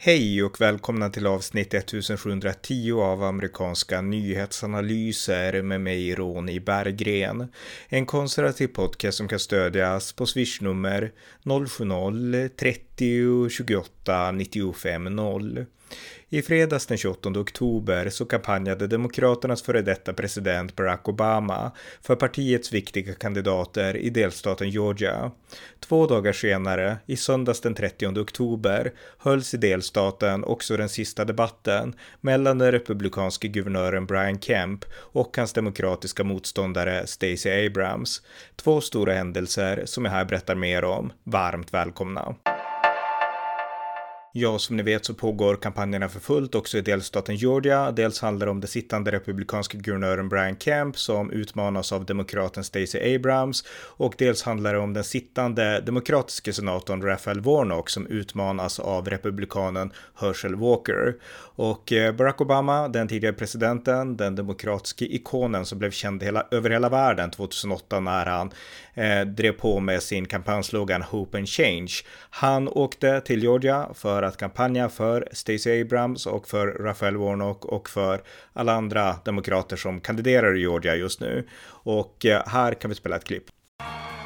Hej och välkomna till avsnitt 1710 av amerikanska nyhetsanalyser med mig Ronny Berggren. En konservativ podcast som kan stödjas på swishnummer 070-30 28 95 0. I fredags den 28 oktober så kampanjade Demokraternas före detta president Barack Obama för partiets viktiga kandidater i delstaten Georgia. Två dagar senare, i söndags den 30 oktober, hölls i delstaten också den sista debatten mellan den republikanske guvernören Brian Kemp och hans demokratiska motståndare Stacey Abrams. Två stora händelser som jag här berättar mer om. Varmt välkomna! Ja, som ni vet så pågår kampanjerna för fullt också i delstaten Georgia. Dels handlar det om den sittande republikanska guvernören Brian Kemp som utmanas av demokraten Stacey Abrams och dels handlar det om den sittande demokratiska senatorn Raphael Warnock som utmanas av republikanen Herschel Walker. Och eh, Barack Obama, den tidigare presidenten, den demokratiska ikonen som blev känd hela, över hela världen 2008 när han eh, drev på med sin kampanjslogan Hope and Change. Han åkte till Georgia för för att kampanja för Stacey Abrams och för Raphael Warnock och för alla andra demokrater som kandiderar i Georgia just nu. Och eh, här kan vi spela ett klipp.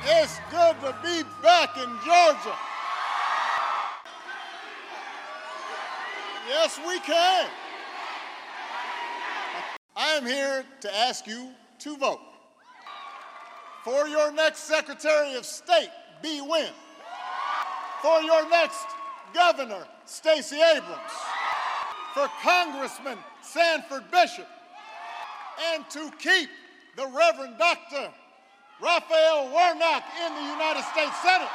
It's good to be back in Georgia. Yes, we can. I am here to ask you to vote for your next Secretary of State, B. Wynn, for your next Governor, Stacey Abrams, for Congressman Sanford Bishop, and to keep the Reverend Dr. Raphael Warnock in the United States Senate.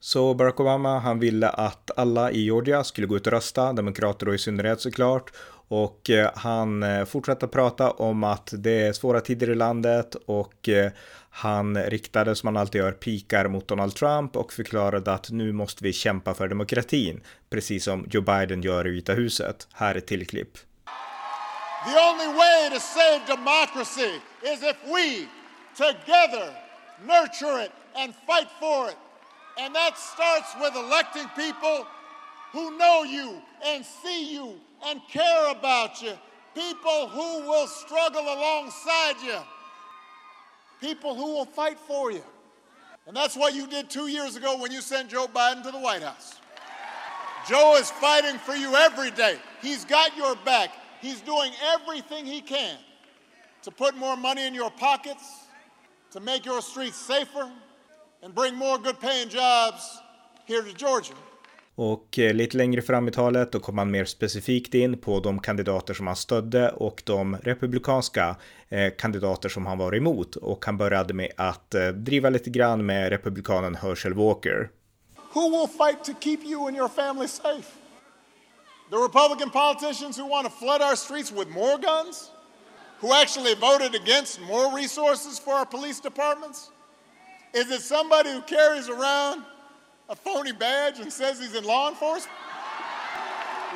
Så Barack Obama, han ville att alla i Georgia skulle gå ut och rösta, demokrater då i synnerhet såklart. Och eh, han eh, fortsatte prata om att det är svåra tider i landet och eh, han riktade som han alltid gör pikar mot Donald Trump och förklarade att nu måste vi kämpa för demokratin, precis som Joe Biden gör i Vita huset. Här är ett till klipp. The only way to save democracy is if we together nurture it and fight for it. And that starts with electing people who know you and see you and care about you. People who will struggle alongside you. People who will fight for you. And that's what you did two years ago when you sent Joe Biden to the White House. Joe is fighting for you every day. He's got your back. He's doing everything he can to put more money in your pockets, to make your streets safer, and bring more good paying jobs here to Georgia. Och eh, lite längre fram i talet då kom han mer specifikt in på de kandidater som han stödde och de republikanska eh, kandidater som han var emot. Och han började med att eh, driva lite grann med republikanen Herschel Walker. Who will fight to keep you and your family safe? The Republican politicians who want to flood our streets with more guns? Who actually voted against more resources for our police departments? Is it somebody who carries around a phony badge and says he's in law enforcement?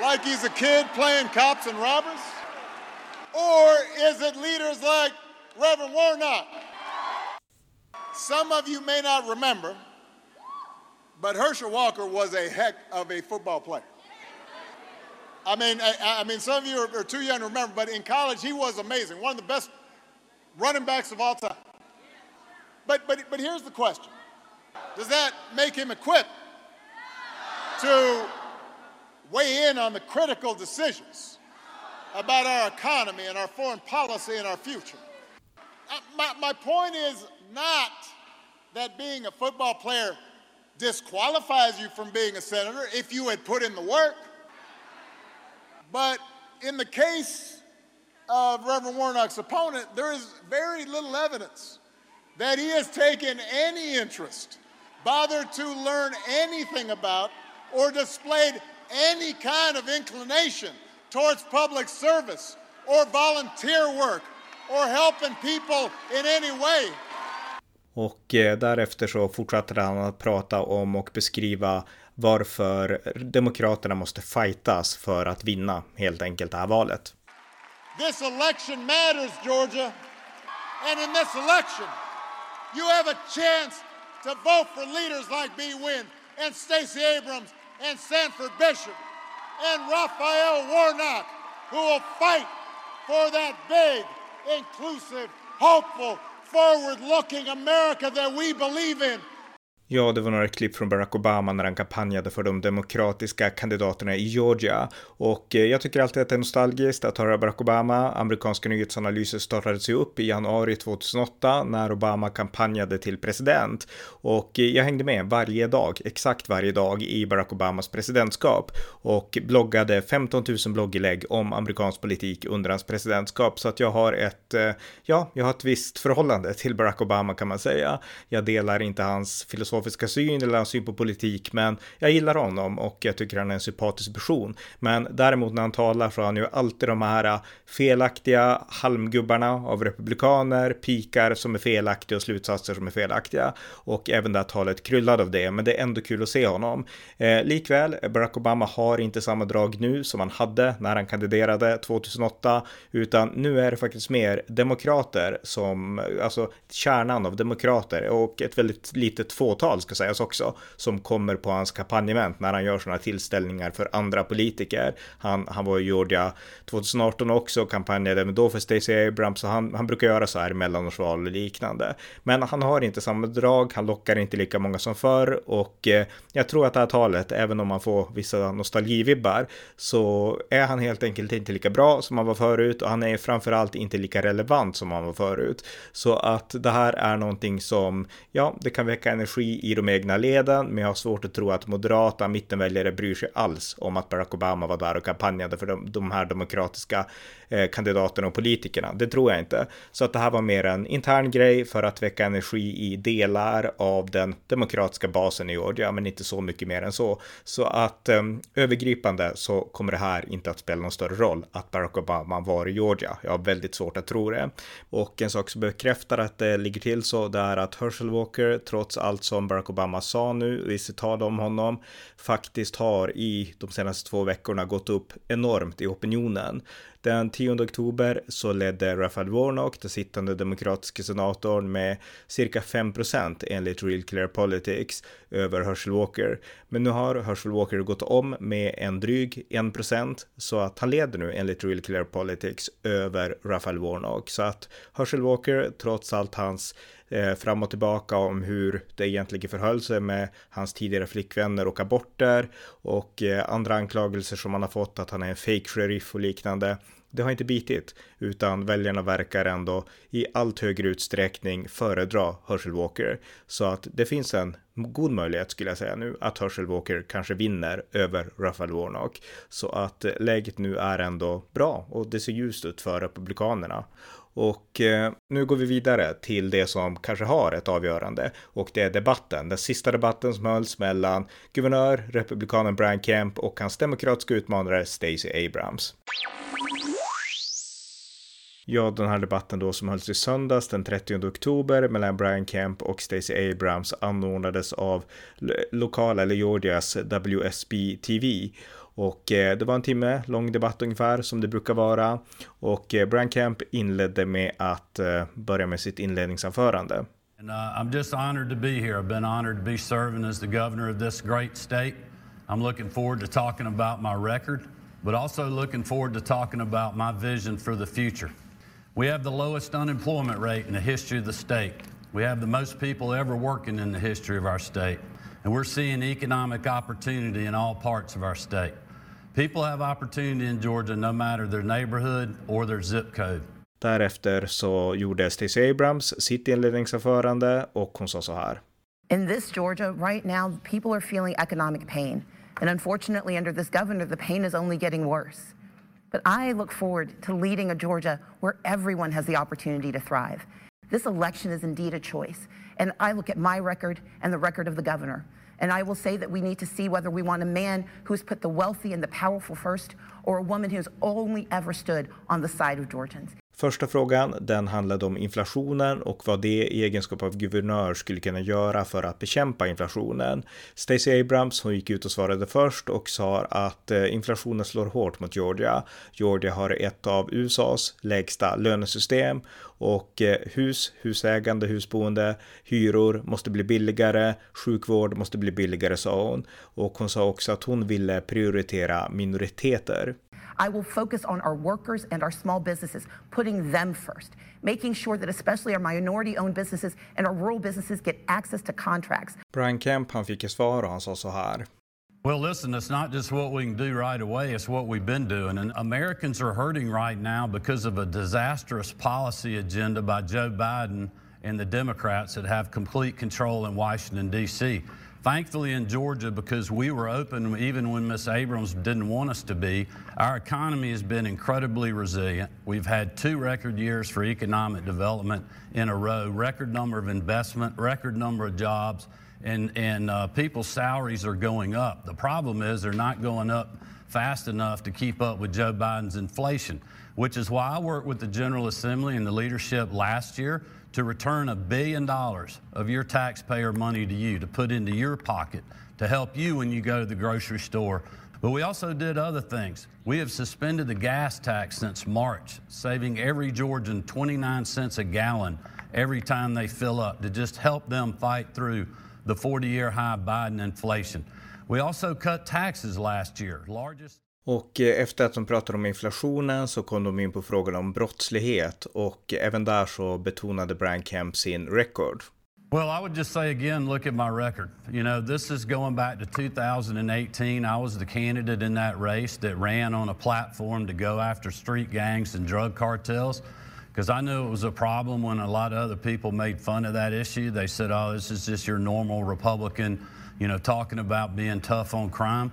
Like he's a kid playing cops and robbers? Or is it leaders like Reverend Warnock? Some of you may not remember, but Herschel Walker was a heck of a football player. I mean, I, I mean, some of you are, are too young to remember, but in college he was amazing, one of the best running backs of all time. But, but, but here's the question Does that make him equipped to weigh in on the critical decisions about our economy and our foreign policy and our future? Uh, my, my point is not that being a football player disqualifies you from being a senator if you had put in the work. But in the case of Reverend Warnock's opponent, there is very little evidence that he has taken any interest, bothered to learn anything about, or displayed any kind of inclination towards public service or volunteer work or helping people in any way. Och eh, därefter så fortsatte han att prata om och beskriva varför Demokraterna måste fightas för att vinna helt enkelt det här valet. This election matters, Georgia. And in this election, you have a chance to vote for leaders like Bee Nguyen and Stacey Abrams and Sanford Bishop and Raphael Warnock, who will fight for that big, inclusive, hopeful, forward looking America that we believe in. Ja, det var några klipp från Barack Obama när han kampanjade för de demokratiska kandidaterna i Georgia. Och eh, jag tycker alltid att det är nostalgiskt att höra Barack Obama. Amerikanska nyhetsanalyser startades ju upp i januari 2008 när Obama kampanjade till president. Och eh, jag hängde med varje dag, exakt varje dag i Barack Obamas presidentskap och bloggade 15 000 blogginlägg om amerikansk politik under hans presidentskap. Så att jag har ett, eh, ja, jag har ett visst förhållande till Barack Obama kan man säga. Jag delar inte hans filosofi filosofiska syn eller hans syn på politik, men jag gillar honom och jag tycker han är en sympatisk person. Men däremot när han talar så har han ju alltid de här felaktiga halmgubbarna av republikaner, pikar som är felaktiga och slutsatser som är felaktiga. Och även det här talet kryllad av det, men det är ändå kul att se honom. Eh, likväl, Barack Obama har inte samma drag nu som han hade när han kandiderade 2008, utan nu är det faktiskt mer demokrater som, alltså kärnan av demokrater och ett väldigt litet fåtal fåtal ska sägas också, som kommer på hans kampanjement när han gör sådana tillställningar för andra politiker. Han, han var i Georgia 2018 också och kampanjade, men då för Stacey Abrams, så han, han brukar göra så här i mellanårsval och liknande. Men han har inte samma drag, han lockar inte lika många som förr och eh, jag tror att det här talet, även om man får vissa nostalgivibbar, så är han helt enkelt inte lika bra som han var förut och han är framförallt inte lika relevant som han var förut. Så att det här är någonting som, ja, det kan väcka energi i de egna leden, men jag har svårt att tro att moderata mittenväljare bryr sig alls om att Barack Obama var där och kampanjade för de, de här demokratiska Eh, kandidaterna och politikerna. Det tror jag inte. Så att det här var mer en intern grej för att väcka energi i delar av den demokratiska basen i Georgia, men inte så mycket mer än så. Så att eh, övergripande så kommer det här inte att spela någon större roll att Barack Obama var i Georgia. Jag har väldigt svårt att tro det. Och en sak som bekräftar att det ligger till så, det är att Herschel Walker, trots allt som Barack Obama sa nu i sitt tal om honom, faktiskt har i de senaste två veckorna gått upp enormt i opinionen. Den 10 oktober så ledde Raphael Warnock, den sittande demokratiska senatorn, med cirka 5 procent enligt Real Clear Politics över Herschel Walker. Men nu har Herschel Walker gått om med en dryg 1 procent så att han leder nu enligt Real Clear Politics över Raphael Warnock. Så att Herschel Walker, trots allt hans eh, fram och tillbaka om hur det egentligen förhöll sig med hans tidigare flickvänner och aborter och eh, andra anklagelser som han har fått att han är en fake sheriff och liknande. Det har inte bitit, utan väljarna verkar ändå i allt högre utsträckning föredra Herschel Walker. Så att det finns en god möjlighet skulle jag säga nu att Herschel Walker kanske vinner över Raphael Warnock. Så att eh, läget nu är ändå bra och det ser ljust ut för Republikanerna. Och eh, nu går vi vidare till det som kanske har ett avgörande och det är debatten. Den sista debatten som hölls mellan guvernör, republikanen Brian Kemp och hans demokratiska utmanare Stacey Abrams. Ja, den här debatten då som hölls i söndags den 30 oktober mellan Brian Kemp och Stacey Abrams anordnades av lokala eller Georgias WSB TV och eh, det var en timme lång debatt ungefär som det brukar vara. Och eh, Brian Kemp inledde med att eh, börja med sitt inledningsanförande. And, uh, I'm just honored to be here. I've been honored to be serving as the governor of this great state. I'm looking forward to talking about my record, but also looking forward to talking about my vision for the future. We have the lowest unemployment rate in the history of the state. We have the most people ever working in the history of our state. And we're seeing economic opportunity in all parts of our state. People have opportunity in Georgia no matter their neighborhood or their zip code. Därefter så gjorde Stacey Abrams sitt inledningsanförande och hon sa så här. In this Georgia right now people are feeling economic pain and unfortunately under this governor the pain is only getting worse. But I look forward to leading a Georgia where everyone has the opportunity to thrive. This election is indeed a choice and I look at my record and the record of the governor. And I will say that we need to see whether we want a man who's put the wealthy and the powerful first or a woman who's only ever stood on the side of Georgians. Första frågan, den handlade om inflationen och vad det i egenskap av guvernör skulle kunna göra för att bekämpa inflationen. Stacey Abrams, hon gick ut och svarade först och sa att eh, inflationen slår hårt mot Georgia. Georgia har ett av USAs lägsta lönesystem och eh, hus, husägande, husboende, hyror måste bli billigare, sjukvård måste bli billigare sa hon. Och hon sa också att hon ville prioritera minoriteter. I will focus on our workers and our small businesses, putting them first, making sure that especially our minority owned businesses and our rural businesses get access to contracts. Brian Kemp, han fick ett svar och han sa så här. Well, listen, it's not just what we can do right away, it's what we've been doing. And Americans are hurting right now because of a disastrous policy agenda by Joe Biden and the Democrats that have complete control in Washington, D.C. Thankfully, in Georgia, because we were open even when Miss Abrams didn't want us to be, our economy has been incredibly resilient. We've had two record years for economic development in a row, record number of investment, record number of jobs, and, and uh, people's salaries are going up. The problem is they're not going up fast enough to keep up with Joe Biden's inflation, which is why I worked with the General Assembly and the leadership last year to return a billion dollars of your taxpayer money to you to put into your pocket to help you when you go to the grocery store. But we also did other things. We have suspended the gas tax since March, saving every Georgian 29 cents a gallon every time they fill up to just help them fight through the 40 year high Biden inflation. We also cut taxes last year, largest Och eh, efter att de pratade om inflationen så kom de in på frågan om brottslighet och även där så betonade Brian Kemp sin record. Well, I would just say again, look at my record. You know, this is going back to 2018. I was the candidate in that race that ran on a platform to go after street gangs and drug cartels because I knew it was a problem when a lot of other people made fun of that issue. They said, oh, this is just your normal Republican, you know, talking about being tough on crime.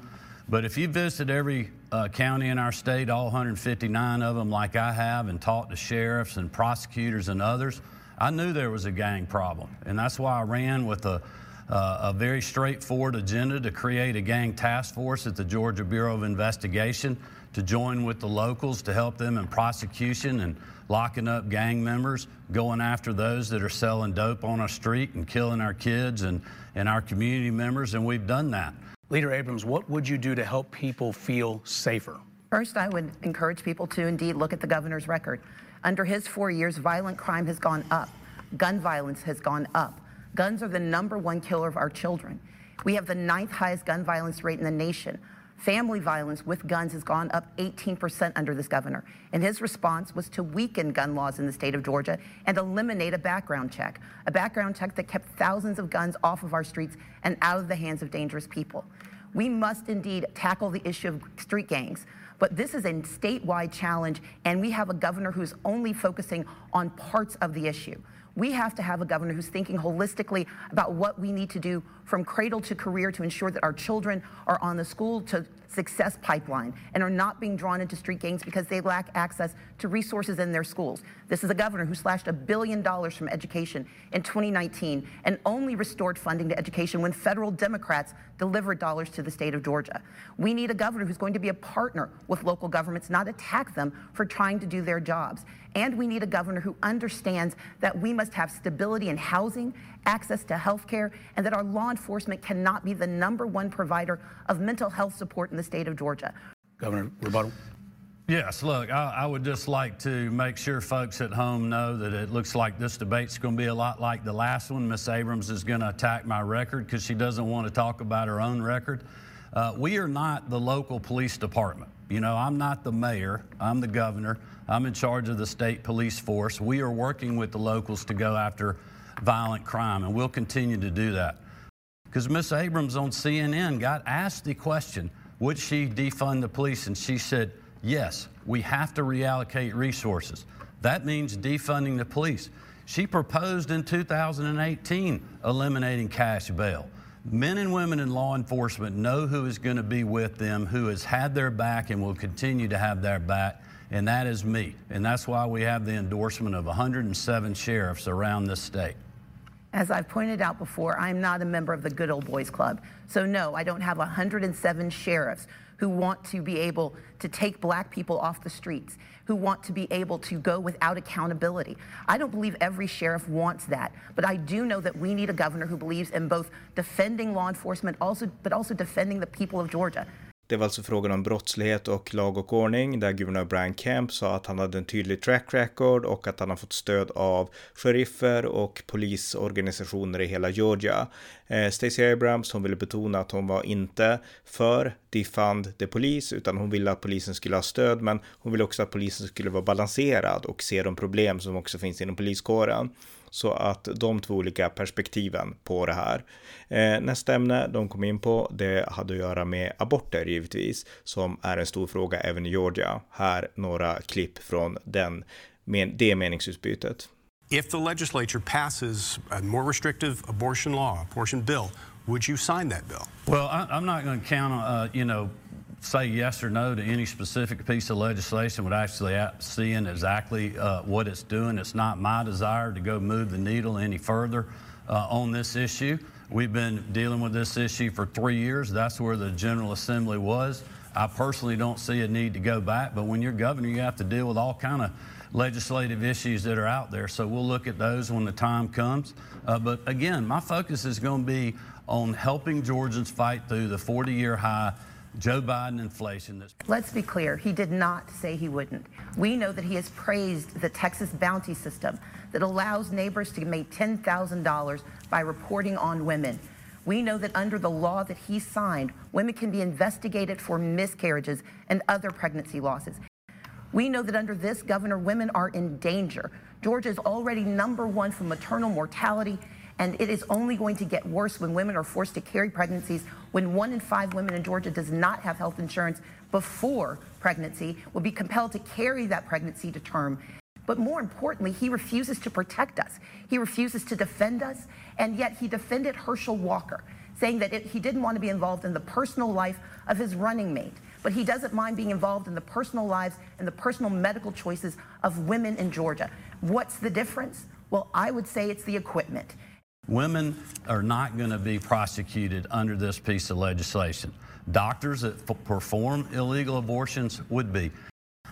But if you visit every uh, county in our state, all 159 of them, like I have, and talked to sheriffs and prosecutors and others, I knew there was a gang problem. And that's why I ran with a, uh, a very straightforward agenda to create a gang task force at the Georgia Bureau of Investigation to join with the locals to help them in prosecution and locking up gang members, going after those that are selling dope on our street and killing our kids and, and our community members, and we've done that. Leader Abrams, what would you do to help people feel safer? First, I would encourage people to indeed look at the governor's record. Under his four years, violent crime has gone up, gun violence has gone up. Guns are the number one killer of our children. We have the ninth highest gun violence rate in the nation. Family violence with guns has gone up 18% under this governor. And his response was to weaken gun laws in the state of Georgia and eliminate a background check, a background check that kept thousands of guns off of our streets and out of the hands of dangerous people. We must indeed tackle the issue of street gangs. But this is a statewide challenge, and we have a governor who's only focusing on parts of the issue. We have to have a governor who's thinking holistically about what we need to do from cradle to career to ensure that our children are on the school to success pipeline and are not being drawn into street gangs because they lack access to resources in their schools. This is a governor who slashed a billion dollars from education in 2019 and only restored funding to education when federal Democrats delivered dollars to the state of Georgia. We need a governor who's going to be a partner with local governments, not attack them for trying to do their jobs. And we need a governor who understands that we must have stability in housing, access to health care, and that our law enforcement cannot be the number one provider of mental health support in the state of Georgia. Governor, rebuttal. Yes, look, I, I, would just like to make sure folks at home know that it looks like this debate's going to be a lot like the last one. Miss Abrams is going to attack my record because she doesn't want to talk about her own record. Uh, we are not the local police department. You know, I'm not the mayor, I'm the governor. I'm in charge of the state police force. We are working with the locals to go after violent crime, and we'll continue to do that. Because Miss Abrams on CNN got asked the question, would she defund the police? And she said, yes, we have to reallocate resources. That means defunding the police. She proposed in 2018 eliminating cash bail. Men and women in law enforcement know who is going to be with them, who has had their back and will continue to have their back and that is me. And that's why we have the endorsement of 107 sheriffs around this state. As I've pointed out before, I'm not a member of the Good Old Boys Club. So, no, I don't have 107 sheriffs who want to be able to take black people off the streets, who want to be able to go without accountability. I don't believe every sheriff wants that, but I do know that we need a governor who believes in both defending law enforcement also but also defending the people of Georgia. Det var alltså frågan om brottslighet och lag och ordning där guvernör Brian Kemp sa att han hade en tydlig track record och att han har fått stöd av sheriffer och polisorganisationer i hela Georgia. Eh, Stacey Abrams, hon ville betona att hon var inte för defund the Police utan hon ville att polisen skulle ha stöd men hon ville också att polisen skulle vara balanserad och se de problem som också finns inom poliskåren. Så att de två olika perspektiven på det här. Eh, nästa ämne de kom in på, det hade att göra med aborter givetvis, som är en stor fråga även i Georgia. Här några klipp från den, det meningsutbytet. If the legislature passes a more restrictive abortion law, abortion bill, would you sign that bill? Well, I, am not going to count on, uh, you know, say yes or no to any specific piece of legislation without actually seeing exactly uh, what it's doing. It's not my desire to go move the needle any further uh, on this issue. We've been dealing with this issue for three years. That's where the General Assembly was. I personally don't see a need to go back, but when you're governor, you have to deal with all kind of legislative issues that are out there. So we'll look at those when the time comes. Uh, but again, my focus is going to be on helping Georgians fight through the 40-year high Joe Biden inflation. Let's be clear, he did not say he wouldn't. We know that he has praised the Texas bounty system that allows neighbors to make $10,000 by reporting on women. We know that under the law that he signed, women can be investigated for miscarriages and other pregnancy losses. We know that under this governor, women are in danger. Georgia is already number one for maternal mortality and it is only going to get worse when women are forced to carry pregnancies, when one in five women in Georgia does not have health insurance before pregnancy, will be compelled to carry that pregnancy to term. But more importantly, he refuses to protect us. He refuses to defend us, and yet he defended Herschel Walker, saying that it, he didn't want to be involved in the personal life of his running mate. But he doesn't mind being involved in the personal lives and the personal medical choices of women in Georgia. What's the difference? Well, I would say it's the equipment. Women are not going to be prosecuted under this piece of legislation. Doctors that perform illegal abortions would be.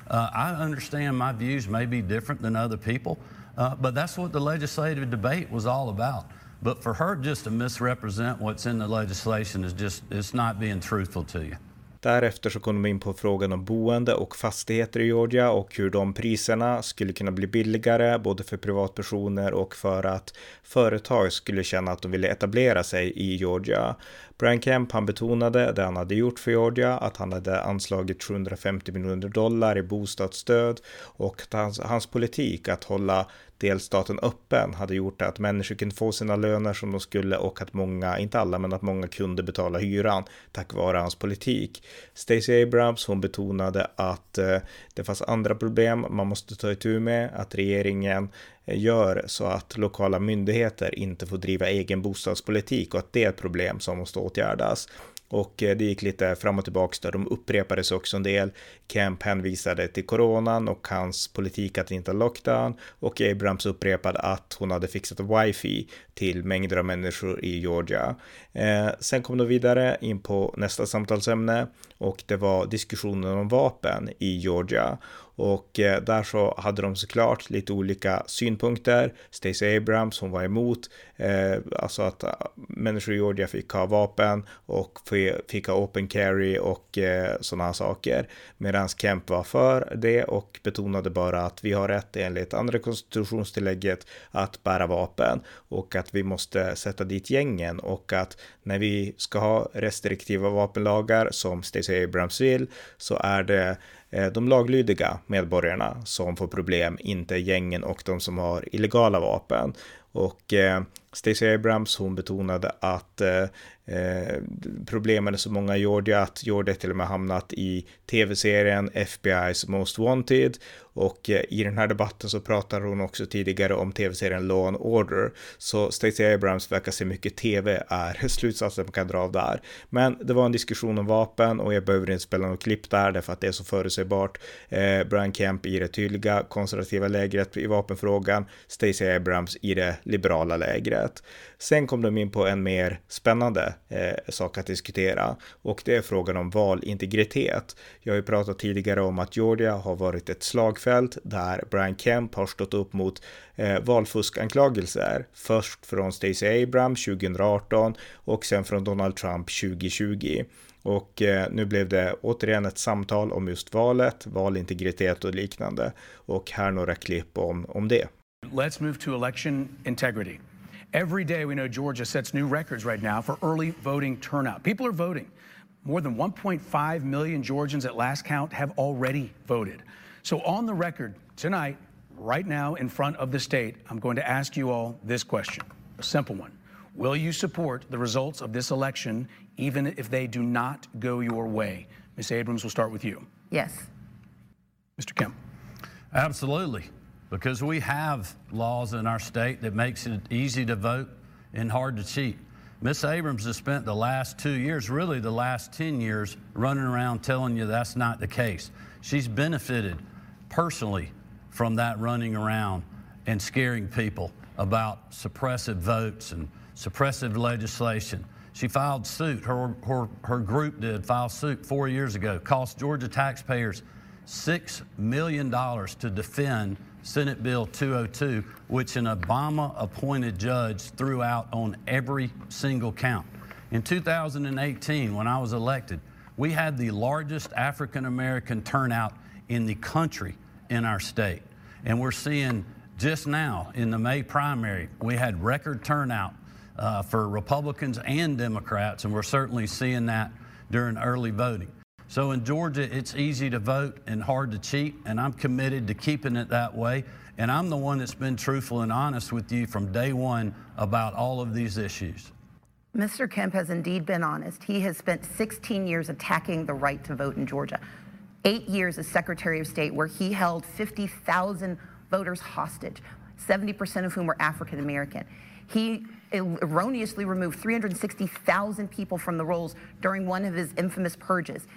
Uh, I understand my views may be different than other people, uh, but that's what the legislative debate was all about. But for her just to misrepresent what's in the legislation is just, it's not being truthful to you. Därefter så kom de in på frågan om boende och fastigheter i Georgia och hur de priserna skulle kunna bli billigare både för privatpersoner och för att företag skulle känna att de ville etablera sig i Georgia. Brian Kemp han betonade det han hade gjort för Georgia, att han hade anslagit 750 miljoner dollar i bostadsstöd och hans, hans politik att hålla delstaten öppen hade gjort att människor kunde få sina löner som de skulle och att många, inte alla, men att många kunde betala hyran tack vare hans politik. Stacey Abrams, hon betonade att eh, det fanns andra problem man måste ta itu med, att regeringen eh, gör så att lokala myndigheter inte får driva egen bostadspolitik och att det är ett problem som måste åtgärdas. Och eh, det gick lite fram och tillbaka där. De upprepades också en del. Kemp hänvisade till coronan och hans politik att inte ha lockdown och Abrams upprepade att hon hade fixat wifi till mängder av människor i Georgia. Eh, sen kom de vidare in på nästa samtalsämne och det var diskussionen om vapen i Georgia och eh, där så hade de såklart lite olika synpunkter. Stacey Abrams, hon var emot, eh, alltså att eh, människor i Georgia fick ha vapen och fick ha open carry och eh, sådana saker. Medan Kemp var för det och betonade bara att vi har rätt enligt andra konstitutionstillägget att bära vapen och att vi måste sätta dit gängen och att när vi ska ha restriktiva vapenlagar som Stacey Abrams vill så är det Eh, de laglydiga medborgarna som får problem, inte gängen och de som har illegala vapen. Och eh, Stacey Abrams hon betonade att eh, eh, problemen är så många i Georgia att Georgia till och med hamnat i tv-serien FBI's Most Wanted och eh, i den här debatten så pratar hon också tidigare om tv-serien Law and Order så Stacey Abrams verkar se mycket tv är slutsatsen man kan dra av där. Men det var en diskussion om vapen och jag behöver inte spela något klipp där därför att det är så förutsägbart. Eh, Brian Kemp i det tydliga konservativa lägret i vapenfrågan, Stacey Abrams i det liberala lägret valet. Sen kom de in på en mer spännande eh, sak att diskutera och det är frågan om valintegritet. Jag har ju pratat tidigare om att Georgia har varit ett slagfält där Brian Kemp har stått upp mot eh, valfuskanklagelser. Först från Stacey Abrams 2018 och sen från Donald Trump 2020. Och eh, nu blev det återigen ett samtal om just valet, valintegritet och liknande. Och här några klipp om, om det. Let's move to election integrity. Every day we know Georgia sets new records right now for early voting turnout. People are voting. More than 1.5 million Georgians at last count have already voted. So on the record tonight, right now in front of the state, I'm going to ask you all this question, a simple one. Will you support the results of this election even if they do not go your way? Ms. Abrams, we'll start with you. Yes. Mr. Kemp. Absolutely, because we have laws in our state that makes it easy to vote and hard to cheat. Miss Abrams has spent the last two years, really the last 10 years, running around telling you that's not the case. She's benefited personally from that running around and scaring people about suppressive votes and suppressive legislation. She filed suit, her, her, her group did file suit four years ago, cost Georgia taxpayers $6 million to defend Senate Bill 202, which an Obama appointed judge threw out on every single count. In 2018, when I was elected, we had the largest African American turnout in the country in our state. And we're seeing just now in the May primary, we had record turnout uh, for Republicans and Democrats, and we're certainly seeing that during early voting. So in Georgia, it's easy to vote and hard to cheat, and I'm committed to keeping it that way. And I'm the one that's been truthful and honest with you from day one about all of these issues. Mr. Kemp has indeed been honest. He has spent 16 years attacking the right to vote in Georgia. Eight years as Secretary of State, where he held 50,000 voters hostage, 70% of whom were African American. He erroneously removed 360,000 people from the rolls during one of his infamous purges.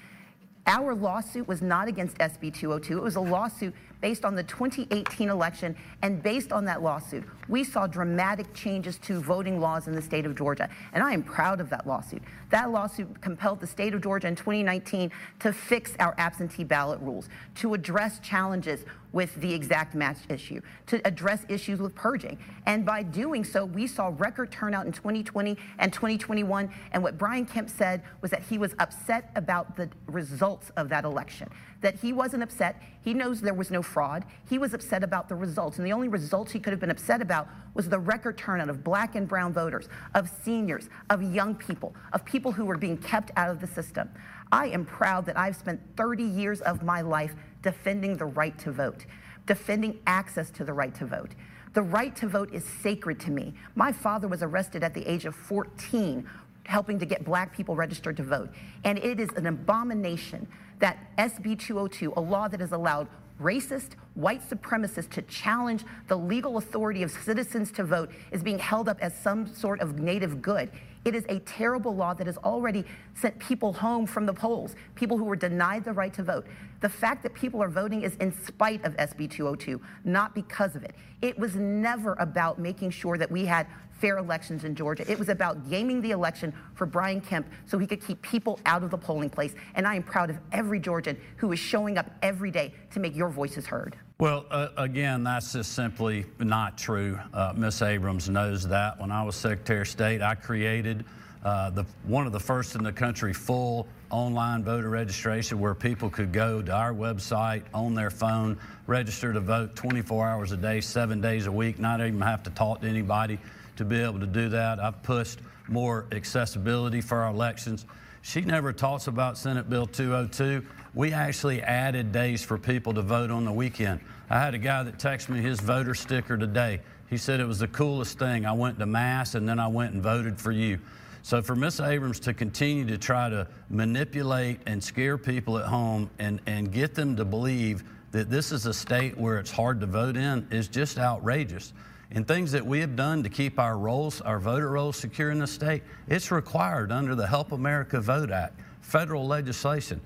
Our lawsuit was not against SB 202. It was a lawsuit based on the 2018 election. And based on that lawsuit, we saw dramatic changes to voting laws in the state of Georgia. And I am proud of that lawsuit. That lawsuit compelled the state of Georgia in 2019 to fix our absentee ballot rules, to address challenges with the exact match issue, to address issues with purging. And by doing so, we saw record turnout in 2020 and 2021. And what Brian Kemp said was that he was upset about the results of that election that he wasn't upset. He knows there was no fraud. He was upset about the results. And the only results he could have been upset about was the record turnout of black and brown voters, of seniors, of young people, of people who were being kept out of the system. I am proud that I've spent 30 years of my life defending the right to vote, defending access to the right to vote. The right to vote is sacred to me. My father was arrested at the age of 14 helping to get black people registered to vote. And it is an abomination that SB 202, a law that has allowed racist, white supremacists to challenge the legal authority of citizens to vote, is being held up as some sort of native good. It is a terrible law that has already sent people home from the polls, people who were denied the right to vote. The fact that people are voting is in spite of SB 202, not because of it. It was never about making sure that we had fair elections in Georgia. It was about gaming the election for Brian Kemp so he could keep people out of the polling place. And I am proud of every Georgian who is showing up every day to make your voices heard. Well, uh, again, that's just simply not true. Uh, Miss Abrams knows that. When I was Secretary of State, I created uh, the, one of the first in the country full online voter registration where people could go to our website on their phone, register to vote 24 hours a day, seven days a week, not even have to talk to anybody to be able to do that. I've pushed more accessibility for our elections. She never talks about Senate Bill 202. We actually added days for people to vote on the weekend. I had a guy that texted me his voter sticker today. He said it was the coolest thing. I went to Mass and then I went and voted for you. So for Ms. Abrams to continue to try to manipulate and scare people at home and, and get them to believe that this is a state where it's hard to vote in is just outrageous and things that we have done to keep our rolls, our voter rolls secure in the state, it's required under the Help America Vote Act, federal legislation.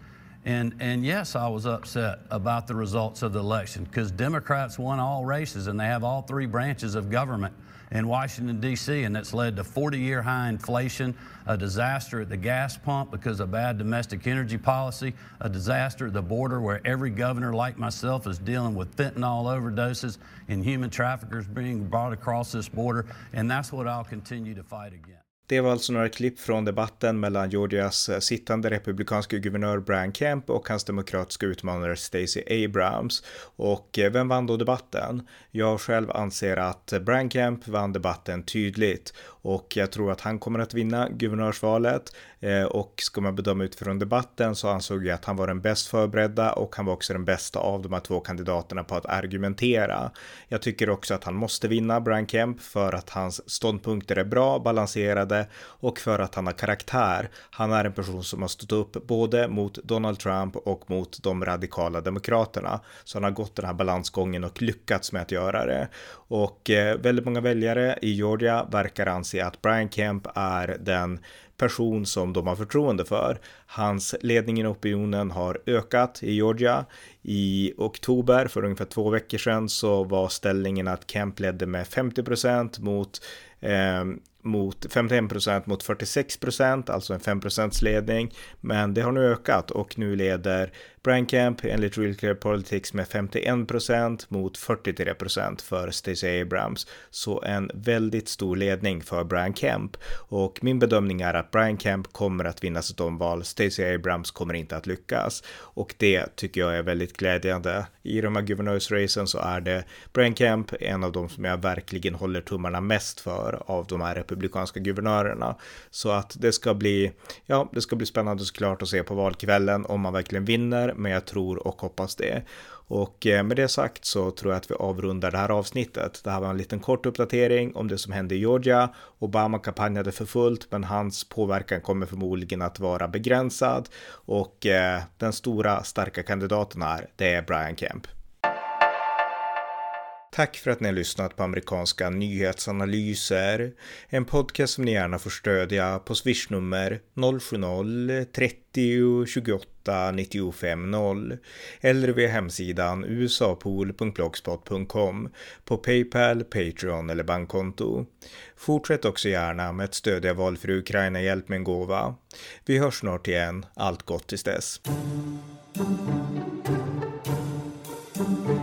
And, and yes, I was upset about the results of the election because Democrats won all races and they have all three branches of government. In Washington, D.C., and that's led to 40 year high inflation, a disaster at the gas pump because of bad domestic energy policy, a disaster at the border where every governor, like myself, is dealing with fentanyl overdoses and human traffickers being brought across this border. And that's what I'll continue to fight against. Det var alltså några klipp från debatten mellan Georgias eh, sittande republikanska guvernör Brian Kemp och hans demokratiska utmanare Stacey Abrams. Och eh, vem vann då debatten? Jag själv anser att Brian Kemp vann debatten tydligt och jag tror att han kommer att vinna guvernörsvalet. Eh, och ska man bedöma utifrån debatten så ansåg jag att han var den bäst förberedda och han var också den bästa av de här två kandidaterna på att argumentera. Jag tycker också att han måste vinna Brian Kemp för att hans ståndpunkter är bra, balanserade och för att han har karaktär. Han är en person som har stått upp både mot Donald Trump och mot de radikala demokraterna. Så han har gått den här balansgången och lyckats med att göra det. Och eh, väldigt många väljare i Georgia verkar anse att Brian Kemp är den person som de har förtroende för. Hans ledning i opinionen har ökat i Georgia. I oktober, för ungefär två veckor sedan, så var ställningen att Kemp ledde med 50% mot eh, mot 51% mot 46% alltså en 5 ledning. Men det har nu ökat och nu leder Brian Kemp enligt Real Clear Politics med 51% mot 43% för Stacey Abrams. Så en väldigt stor ledning för Brian Kemp. Och min bedömning är att Brian Kemp kommer att vinna sitt omval. Stacey Abrams kommer inte att lyckas. Och det tycker jag är väldigt glädjande. I de här guvernörsracen så är det Brian Kemp en av de som jag verkligen håller tummarna mest för av de här republikanska guvernörerna. Så att det ska bli, ja, det ska bli spännande såklart att se på valkvällen om man verkligen vinner men jag tror och hoppas det. Och eh, med det sagt så tror jag att vi avrundar det här avsnittet. Det här var en liten kort uppdatering om det som hände i Georgia. Obama kampanjade för fullt, men hans påverkan kommer förmodligen att vara begränsad. Och eh, den stora starka kandidaten här, det är Brian Kemp. Tack för att ni har lyssnat på amerikanska nyhetsanalyser. En podcast som ni gärna får stödja på swishnummer 070-30 28 950 eller via hemsidan usapool.blogspot.com på Paypal, Patreon eller bankkonto. Fortsätt också gärna med att stödja valfri Ukraina-hjälp med en gåva. Vi hörs snart igen. Allt gott tills dess. Thank you.